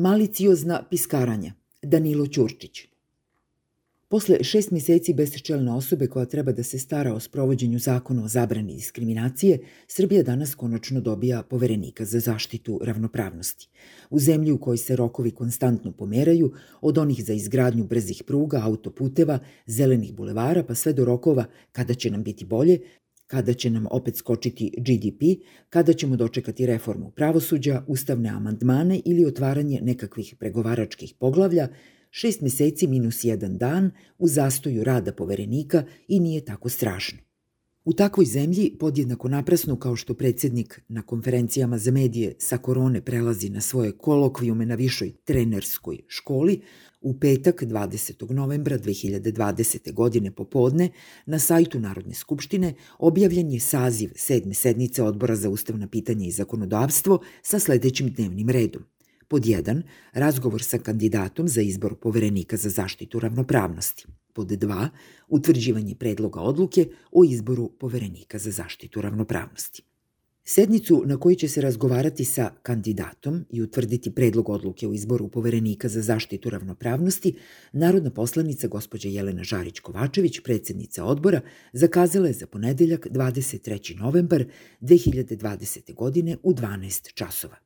Maliciozna piskaranja. Danilo Ćurčić. Posle šest meseci bez osobe koja treba da se stara o sprovođenju zakona o zabrani diskriminacije, Srbija danas konačno dobija poverenika za zaštitu ravnopravnosti. U zemlji u kojoj se rokovi konstantno pomeraju, od onih za izgradnju brzih pruga, autoputeva, zelenih bulevara, pa sve do rokova kada će nam biti bolje, kada će nam opet skočiti GDP, kada ćemo dočekati reformu pravosuđa, ustavne amandmane ili otvaranje nekakvih pregovaračkih poglavlja, šest meseci minus jedan dan u zastoju rada poverenika i nije tako strašno. U takvoj zemlji, podjednako naprasno kao što predsednik na konferencijama za medije sa korone prelazi na svoje kolokvijume na višoj trenerskoj školi, U petak 20. novembra 2020. godine popodne na sajtu Narodne skupštine objavljen je saziv sedme sednice Odbora za ustavna pitanja i zakonodavstvo sa sledećim dnevnim redom. Pod 1. Razgovor sa kandidatom za izbor poverenika za zaštitu ravnopravnosti. Pod 2. Utvrđivanje predloga odluke o izboru poverenika za zaštitu ravnopravnosti. Sednicu na kojoj će se razgovarati sa kandidatom i utvrditi predlog odluke o izboru poverenika za zaštitu ravnopravnosti, narodna poslanica gospođa Jelena Žarić-Kovačević, predsednica odbora, zakazala je za ponedeljak 23. novembar 2020. godine u 12 časova.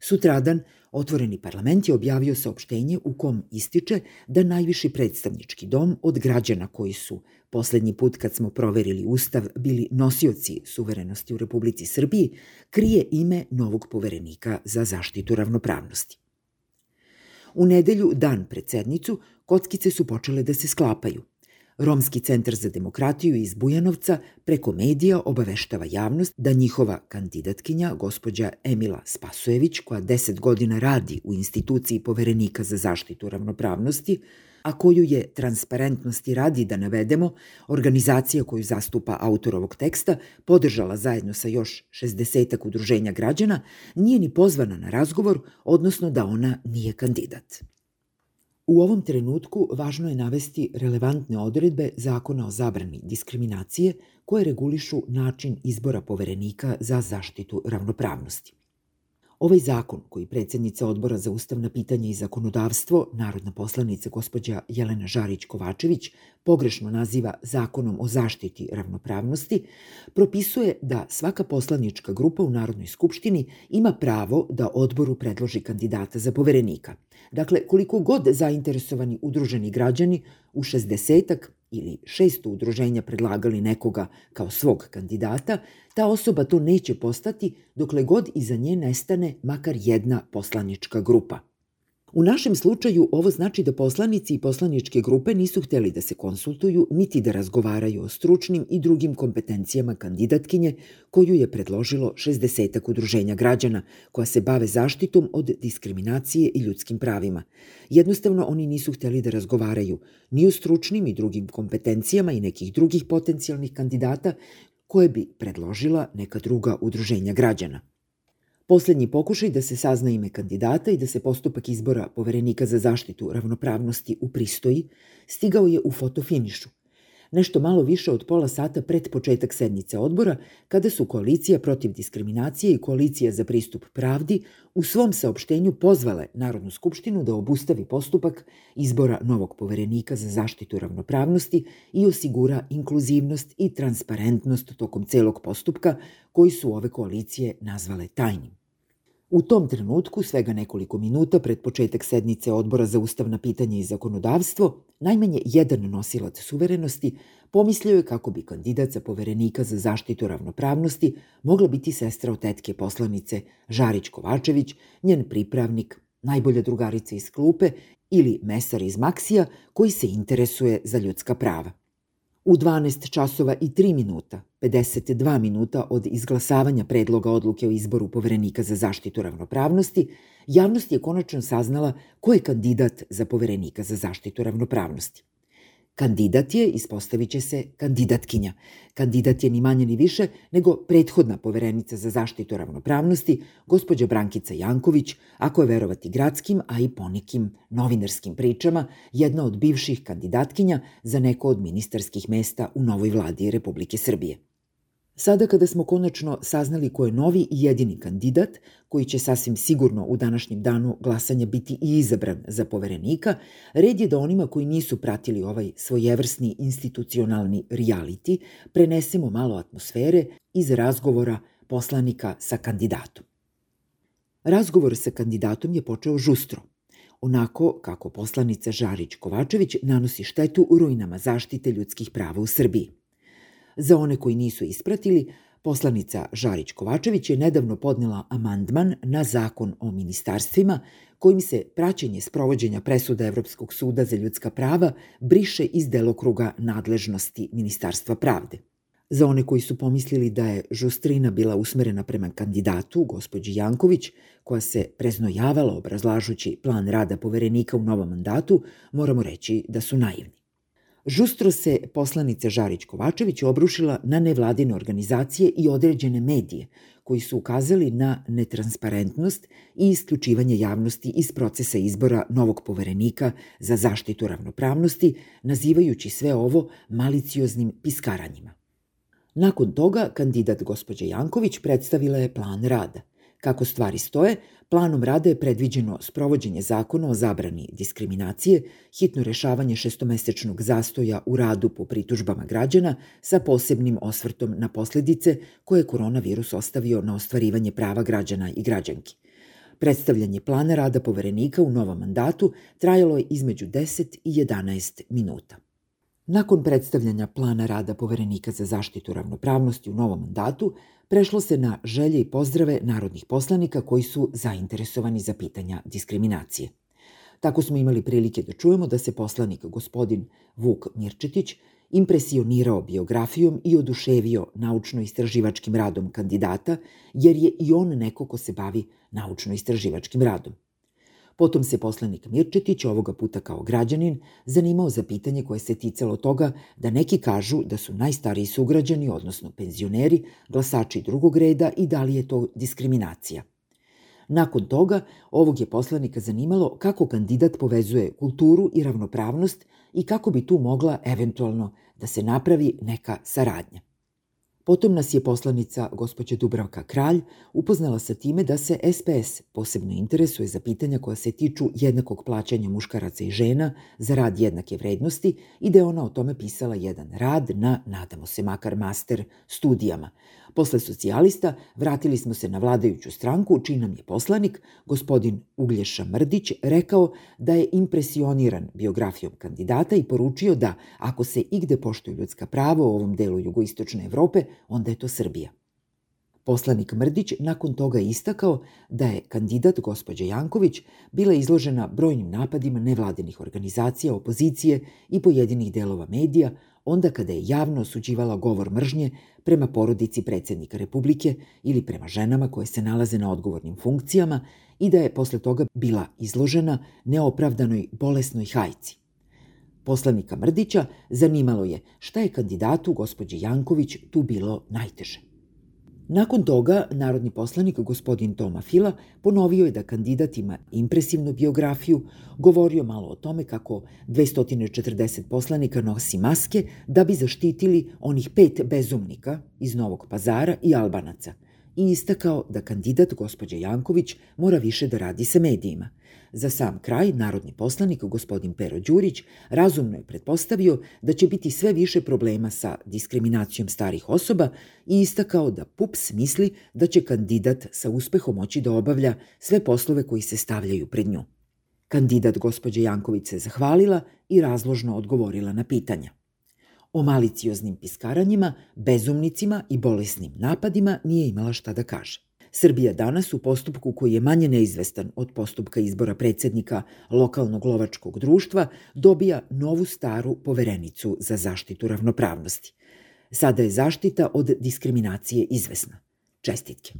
Sutradan Otvoreni parlament je objavio saopštenje u kom ističe da najviši predstavnički dom od građana koji su poslednji put kad smo proverili ustav bili nosioci suverenosti u Republici Srbiji, krije ime novog poverenika za zaštitu ravnopravnosti. U nedelju, dan pred sednicu, kockice su počele da se sklapaju – Romski centar za demokratiju iz Bujanovca preko medija obaveštava javnost da njihova kandidatkinja, gospođa Emila Spasojević, koja 10 godina radi u instituciji poverenika za zaštitu ravnopravnosti, a koju je transparentnosti radi da navedemo, organizacija koju zastupa autor ovog teksta podržala zajedno sa još 60 udruženja građana, nije ni pozvana na razgovor, odnosno da ona nije kandidat. U ovom trenutku važno je navesti relevantne odredbe Zakona o zabrani diskriminacije koje regulišu način izbora poverenika za zaštitu ravnopravnosti. Ovaj zakon, koji predsednica Odbora za ustavna pitanja i zakonodavstvo, narodna poslanica gospođa Jelena Žarić-Kovačević, pogrešno naziva Zakonom o zaštiti ravnopravnosti, propisuje da svaka poslanička grupa u Narodnoj skupštini ima pravo da odboru predloži kandidata za poverenika. Dakle, koliko god zainteresovani udruženi građani u 60 ili 600 udruženja predlagali nekoga kao svog kandidata, ta osoba to neće postati dokle god iza nje nestane makar jedna poslanička grupa. U našem slučaju ovo znači da poslanici i poslaničke grupe nisu hteli da se konsultuju niti da razgovaraju o stručnim i drugim kompetencijama kandidatkinje koju je predložilo 60 udruženja građana koja se bave zaštitom od diskriminacije i ljudskim pravima. Jednostavno oni nisu hteli da razgovaraju ni o stručnim i drugim kompetencijama i nekih drugih potencijalnih kandidata koje bi predložila neka druga udruženja građana. Poslednji pokušaj da se sazna ime kandidata i da se postupak izbora poverenika za zaštitu ravnopravnosti u pristoji stigao je u fotofinišu, nešto malo više od pola sata pred početak sednice odbora, kada su Koalicija protiv diskriminacije i Koalicija za pristup pravdi u svom saopštenju pozvale Narodnu skupštinu da obustavi postupak izbora novog poverenika za zaštitu ravnopravnosti i osigura inkluzivnost i transparentnost tokom celog postupka koji su ove koalicije nazvale tajnim. U tom trenutku, svega nekoliko minuta pred početak sednice Odbora za ustavna pitanja i zakonodavstvo, najmanje jedan nosilac suverenosti pomislio je kako bi kandidat za poverenika za zaštitu ravnopravnosti mogla biti sestra od tetke poslanice Žarić Kovačević, njen pripravnik, najbolja drugarica iz klupe ili mesar iz Maksija koji se interesuje za ljudska prava. U 12 časova i 3 minuta, 52 minuta od izglasavanja predloga odluke o izboru poverenika za zaštitu ravnopravnosti, javnost je konačno saznala ko je kandidat za poverenika za zaštitu ravnopravnosti. Kandidat je, ispostavit će se, kandidatkinja. Kandidat je ni manje ni više nego prethodna poverenica za zaštitu ravnopravnosti, gospođa Brankica Janković, ako je verovati gradskim, a i ponekim novinarskim pričama, jedna od bivših kandidatkinja za neko od ministarskih mesta u novoj vladi Republike Srbije. Sada kada smo konačno saznali ko je novi i jedini kandidat, koji će sasvim sigurno u današnjem danu glasanja biti i izabran za poverenika, red je da onima koji nisu pratili ovaj svojevrsni institucionalni reality prenesemo malo atmosfere iz razgovora poslanika sa kandidatom. Razgovor sa kandidatom je počeo žustro, onako kako poslanica Žarić Kovačević nanosi štetu u ruinama zaštite ljudskih prava u Srbiji. Za one koji nisu ispratili, poslanica Žarić Kovačević je nedavno podnela amandman na zakon o ministarstvima kojim se praćenje sprovođenja presuda Evropskog suda za ljudska prava briše iz delokruga nadležnosti Ministarstva pravde. Za one koji su pomislili da je žustrina bila usmerena prema kandidatu, gospođi Janković, koja se preznojavala obrazlažući plan rada poverenika u novom mandatu, moramo reći da su naivni. Žustro se poslanica Žarić Kovačević obrušila na nevladine organizacije i određene medije, koji su ukazali na netransparentnost i isključivanje javnosti iz procesa izbora novog poverenika za zaštitu ravnopravnosti, nazivajući sve ovo malicioznim piskaranjima. Nakon toga, kandidat gospođa Janković predstavila je plan rada. Kako stvari stoje, planom rada je predviđeno sprovođenje zakona o zabrani diskriminacije, hitno rešavanje šestomesečnog zastoja u radu po pritužbama građana sa posebnim osvrtom na posledice koje je koronavirus ostavio na ostvarivanje prava građana i građanki. Predstavljanje plana rada poverenika u novom mandatu trajalo je između 10 i 11 minuta. Nakon predstavljanja plana rada poverenika za zaštitu ravnopravnosti u novom mandatu, prešlo se na želje i pozdrave narodnih poslanika koji su zainteresovani za pitanja diskriminacije. Tako smo imali prilike da čujemo da se poslanik gospodin Vuk Mirčetić impresionirao biografijom i oduševio naučno-istraživačkim radom kandidata, jer je i on neko ko se bavi naučno-istraživačkim radom. Potom se poslanik Mirčetić, ovoga puta kao građanin, zanimao za pitanje koje se ticalo toga da neki kažu da su najstariji sugrađani, odnosno penzioneri, glasači drugog reda i da li je to diskriminacija. Nakon toga, ovog je poslanika zanimalo kako kandidat povezuje kulturu i ravnopravnost i kako bi tu mogla eventualno da se napravi neka saradnja. Potom nas je poslanica gospođa Dubravka Kralj upoznala sa time da se SPS posebno interesuje za pitanja koja se tiču jednakog plaćanja muškaraca i žena za rad jednake vrednosti i da je ona o tome pisala jedan rad na, nadamo se makar master studijama – Posle socijalista vratili smo se na vladajuću stranku, čiji nam je poslanik, gospodin Uglješa Mrdić, rekao da je impresioniran biografijom kandidata i poručio da ako se igde poštuju ljudska prava u ovom delu jugoistočne Evrope, onda je to Srbija. Poslanik Mrdić nakon toga istakao da je kandidat gospođa Janković bila izložena brojnim napadima nevladinih organizacija, opozicije i pojedinih delova medija, onda kada je javno osuđivala govor mržnje prema porodici predsednika Republike ili prema ženama koje se nalaze na odgovornim funkcijama i da je posle toga bila izložena neopravdanoj bolesnoj hajci. Poslanika Mrdića zanimalo je šta je kandidatu gospođe Janković tu bilo najteže. Nakon toga, narodni poslanik gospodin Toma Fila ponovio je da kandidat ima impresivnu biografiju, govorio malo o tome kako 240 poslanika nosi maske da bi zaštitili onih pet bezumnika iz Novog pazara i Albanaca i istakao da kandidat gospođa Janković mora više da radi sa medijima – Za sam kraj, narodni poslanik, gospodin Pero Đurić, razumno je pretpostavio da će biti sve više problema sa diskriminacijom starih osoba i istakao da PUPS misli da će kandidat sa uspehom moći da obavlja sve poslove koji se stavljaju pred nju. Kandidat gospođe Janković se zahvalila i razložno odgovorila na pitanja. O malicioznim piskaranjima, bezumnicima i bolesnim napadima nije imala šta da kaže. Srbija danas u postupku koji je manje neizvestan od postupka izbora predsednika lokalnog lovačkog društva dobija novu staru poverenicu za zaštitu ravnopravnosti. Sada je zaštita od diskriminacije izvesna. Čestitke.